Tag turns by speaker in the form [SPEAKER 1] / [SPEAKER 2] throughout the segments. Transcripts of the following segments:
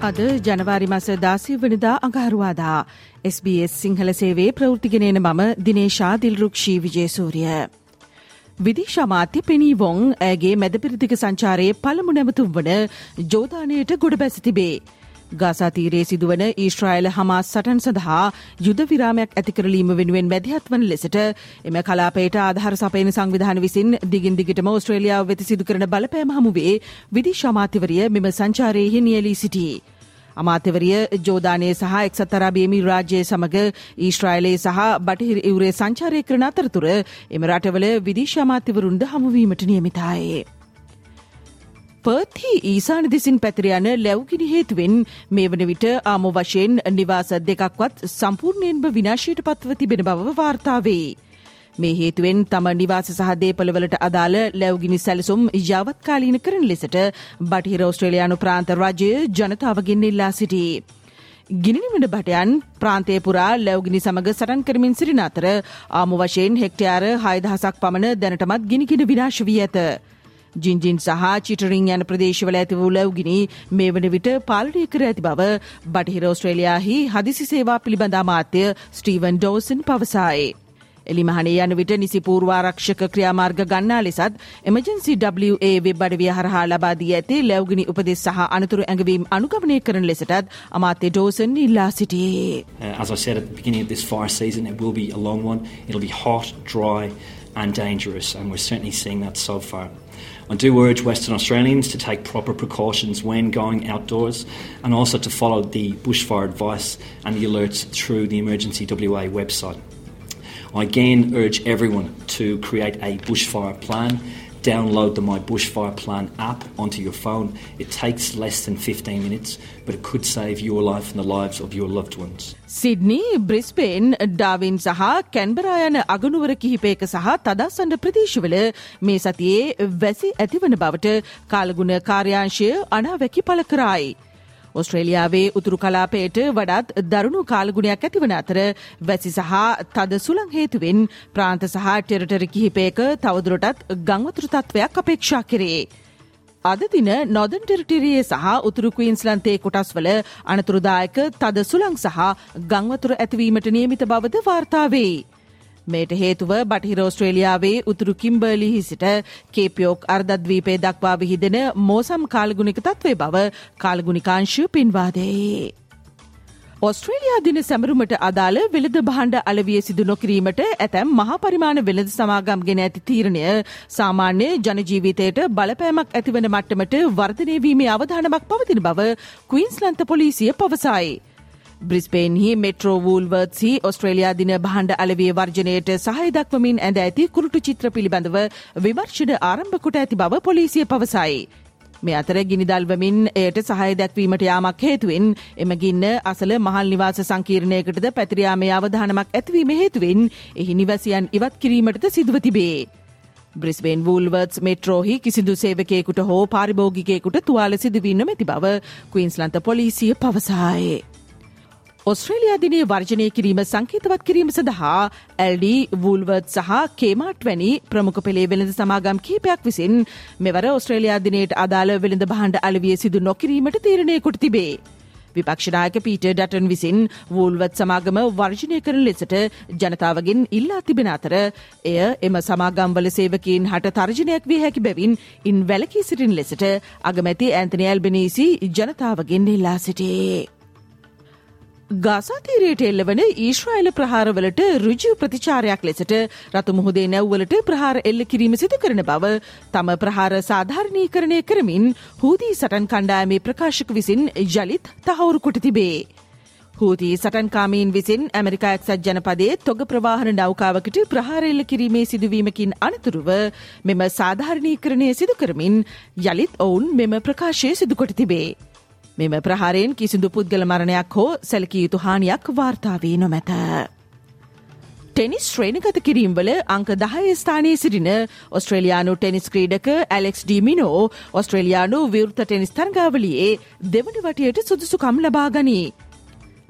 [SPEAKER 1] අද ජනවාරි මස දාසය වනිදා අඟහරුවාදා SBS සිංහල සේවේ ප්‍රෘතිගෙනන මම දිනේශා දිල්රුක්ෂී විජේසූරිය. විදිශමාත්‍ය පෙනී වොන් ඇගේ මැදපිරිදික සංචාරයේ පළමු නැමතුම් වන ජෝධානයට ගොඩ බැස තිබේ. ගාසාතීරයේ සිදුවන ඊශ්‍රායිල හමාස් සටන් සඳහා යුද විරාමයක් ඇතිකරලීම වෙනුවෙන් මැදිහත් වන ලෙසට එම කලාපයට ආධාර සපයන සංවිධාන විසින් දිගින් දිගටම ඔස්ට්‍රේලියාව වෙත සිදු කරන බලපෑම හමුවේ විදිශාමාත්‍යවරිය මෙම සංචාරයෙහි නියලී සිටී. අමාත්‍යවරිය ජෝධානය සහ එක්සත් අරාබියමි රාජ්‍යය සමඟ ඊශ්‍රායිලයේ සහ බටහිර ඉවරේ සංචාරය කරන අතරතුර එම රටවල විදිශ අමාත්‍යවරුන්ද හමුවීමට නියමිතායේ. පර්ත්හි ඊසාන දෙසින් පැතිරයන ලැව්ගිනි හේතුවෙන් මේ වන විට ආම වශයෙන් නිවාස දෙකක්වත් සම්පූර්ණයෙන්ම විනාශයට පත්ව තිබෙන බව වාර්තාවේ. මේ හේතුවෙන් තම නිවාස සහ දේපළවලට අදාළ ලැව්ගිනි සැලසුම් යාවත්කාලීන කරන ලෙසට බටහිර ඔස්ට්‍රේලයානු ප්‍රාන්ත රජය ජනතාවගෙන් ඉල්ලා සිටී. ගිනිනිමට බටයන් ප්‍රාන්තය පුරා ලැව්ගිනි සමඟ සටන් කරමින් සිරින අතර ආම වශයෙන් හෙක්ටයාර හයදහසක් පමණ දැනටමත් ගිනිකින විනාශ වී ඇත. ජින්ජින් සහ චිටරිං යන ප්‍රදේශවල ඇති වූ ලැව්ගිනි මේ වන විට පාලනය කර ඇති බව බටහිර ඔස්ට්‍රේලයාහි හදිසි සේවා පිළිබඳ අමාත්‍ය ස්ටීවන් ඩෝසන් පවසායි. එලිමහනේ යන විට නිසි පූර්වාරක්ෂක ක්‍රියාමාර්ග ගන්නා ලෙසත් එමජන්සි WA වෙබ් අඩවිය හරහා ලබා දී ඇති ලැව්ගිනි උපදෙස් සහ අනතුරු ඇඟවීම් අනුගමනය කරන ලෙසටත් අමාත්‍ය ඩෝසන් ඉල්ලා සිටියේ.
[SPEAKER 2] Uh, as I said at the beginning of this fire season, it will be a long one. It'll be hot, dry, and dangerous, and we're certainly seeing that so far. I do urge Western Australians to take proper precautions when going outdoors and also to follow the bushfire advice and the alerts through the Emergency WA website. I again urge everyone to create a bushfire plan. Download the My Bushfire Plan app onto your phone. It takes less than 15 minutes, but it could save your life and the lives of your loved ones.
[SPEAKER 1] Sydney Brisbane Darwin සහ Canberra යන අගනුවර කිහිපයක සහ තදස්සන්න ප්‍රදේශවල මේ සතියේ වැසි ඇතිවන බවට කාලගුණ කාර්යාංශය අනාවැකි පල කරයි. ඔස්ට්‍රේලියාවේ උතුරු කලාපයට වඩත් දරුණු කාලගුණයක් ඇතිවන අතර වැසි සහ තද සුළං හේතුවෙන් ප්‍රාන්ත සහ ටෙරටර කිහිපයක තවදුරටත් ගංවතුරු තත්ත්වයක් අපේක්ෂා කරේ. අද දින නොදන් ටෙරිටිරියේ සහ උතුරු කවීන්ස්ලන්තේ කොටස්වල අනතුරුදායක තද සුළං සහ ගංවතුර ඇතිවීමට නියමිත බවද වාර්තාවේ. මේට හේතුව බටහිර ඔස්ට්‍රේලියාවේ උතුරු කිම්බර්ලිහි සිට කේපියෝක් අර්ධද්වීපය දක්වා විහිදෙන මෝසම් කාලගුණික තත්වේ බව කාලගුණිකාංශය පින්වාදේ. ඔස්ට්‍රේලයා දින සැමරුමට අදාළ වෙළඳ බහණ්ඩ අලවිය සිදු නොකිරීමට ඇතැම් මහපරිමාණ වෙළඳ සමාගම් ගෙන ඇති තීරණය සාමාන්‍ය ජනජීවිතයට බලපෑමක් ඇතිවන මට්ටමට වර්ධනයවීමේ අවධානමක් පවතින බව කවීන්ස්ලන්ත පොලිසිය පවසයි. බ්‍රිස්පේන්හි මෙට්‍රෝ වූල්වර්ත්හි ඔස්ට්‍රේලයා දින බහන්ඩ අලවිය වර්ජනයට සහය දක්වමින් ඇඳ ඇති කුරුටු චිත්‍ර පිළිබඳව විවර්ෂණ ආරම්භකොට ඇති බව පොලිසිය පවසයි. මේ අතර ගිනිදල්වමින් එයට සහය දැක්වීමට යාමක් හේතුවෙන් එම ගින්න අසල මහල් නිවාස සංකීර්ණයකටද පැතිරයාමේ අවධානමක් ඇතිවීම හේතුවෙන් එහි නිවැසියන් ඉවත් කිරීමටද සිදුව තිබේ. බ්‍රිස්බේන් වූල්වර්ස් මෙට්‍රෝහි කිසිදු සේවකයෙකුට හෝ පාරිභෝගිකයෙකුට තුවාල සිදුවී නොමැති බව කවීන්ස්ලන්ත පොලිසිය පවසායේ. ඔස්ට්‍රේලයා දිනේ වර්ජනය කිරීම සංකේතවත් කිරීම සඳහා ඇල්ඩ වූල්වර්ත් සහ කේමාට් වැනි ප්‍රමුඛ පෙළේ වෙළඳ සමාගම් කීපයක් විසින් මෙවර ඔස්ට්‍රේලයා දිනයට අදාළ වෙළඳ බහන්ඩ අලවිය සිදු නොකිරීමට තීරණය කොට තිබේ. විපක්ෂනායක පීට ඩටන් විසින් වූල්වත් සමාගම වර්ජනය කරන ලෙසට ජනතාවගෙන් ඉල්ලා තිබෙන අතර එය එම සමාගම්වල සේවකීන් හට තර්ජනයක් විය හැකි බැවින් ඉන් වැලකී සිටින් ලෙසට අගමැති ඇන්තනි ඇල්බනීසි ජනතාවගෙන් ඉල්ලා සිටේ. ගාසාතීරයට එල්ලවන ඊශ්‍රයිල ප්‍රහාරවලට රුජු ප්‍රතිචාරයක් ලෙසට රතු මුහුදේ නැව්වලට ප්‍රහාර එල්ල කිරීම සිදු කරන බව තම ප්‍රහාර සාධාරණීකරණය කරමින් හූදී සටන් කණ්ඩායමේ ප්‍රකාශක විසින් ජලිත් තහවුරු කොට තිබේ. හූදී සටන්කාමීන් විසින් ඇමරිකා එක්සත් ජනපදේ තොග ප්‍රවාහන නෞකාවකට ප්‍රහාරෙල්ල කිරීමේ සිදුවීමකින් අනතුරුව මෙම සාධාරණීකරණය සිදු කරමින් යළිත් ඔවුන් මෙම ප්‍රකාශය සිදුකොට තිබේ. මෙම ප්‍රහාරයෙන් කිසිදු පුද්ගල මරණයක් හෝ සැලකිය යුතු හානියක් වාර්තාාවී නොමැත. ටෙනිස් ශ්‍රේණගත කිරීම්වල අංක දහය ස්ථානයේ සිටින ඔස්ට්‍රේලයානු ටෙනිස් ක්‍රීඩක ඇලෙක්ස් ඩීමිනෝ ඔස්ට්‍රේලයානු විවෘත ටෙනිස් තරගාවලියේ දෙවනි වටයට සුදුසුකම් ලබා ගනී.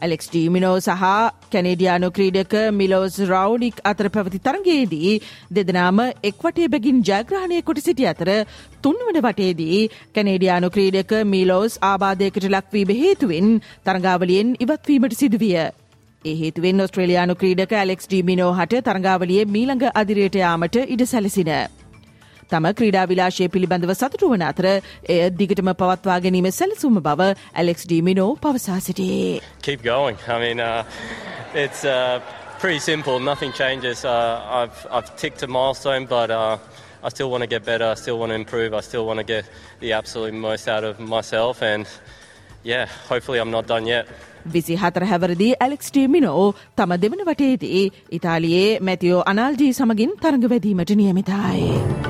[SPEAKER 1] ඇලෙක්ස් ඩීමිනෝ සහ කැනඩියානු ක්‍රීඩක මිලෝස් රවනික් අතර පැවති තරගයේදී දෙදනාම එක්වටේ බැගින් ජයග්‍රහණය කොට සිටි අතර තුන්වන වටේදී කැනේඩියානු ක්‍රීඩක මිලෝස් ආබාධයකට ලක්වී හේතුවෙන් තරගාවලියෙන් ඉවත්වීමට සිදුවිය. ඒ හේතුවෙන් ඔස්ට්‍රේලයානු ක්‍රීඩක ඇලෙක්ස් ඩීමිනෝ හට තරගාවලියේ මීළඟ අදිරයට යාමට ඉඩ සැලසින. තම ක්‍රීඩා විලාශය පිළිබඳව සතුටු වන අතර එය දිගටම පවත්වා ගැනීම සැලසුම බව ඇලෙක්ස් ඩීමිනෝ පවසා සිටේ.
[SPEAKER 3] Keep going. I mean, uh, it's uh, pretty simple. Nothing changes. Uh, I've, I've ticked a milestone, but uh, I still want to get better. I still want to improve. I still want to get the absolute most out of myself. And yeah, hopefully I'm not done yet.
[SPEAKER 1] විසි හතර හැවරදි Alex de Minaur තම දෙවන වටේදී ඉතාලියේ Matteo අනාල්ජී සමගින් තරඟ වැදීමට නියමිතයි.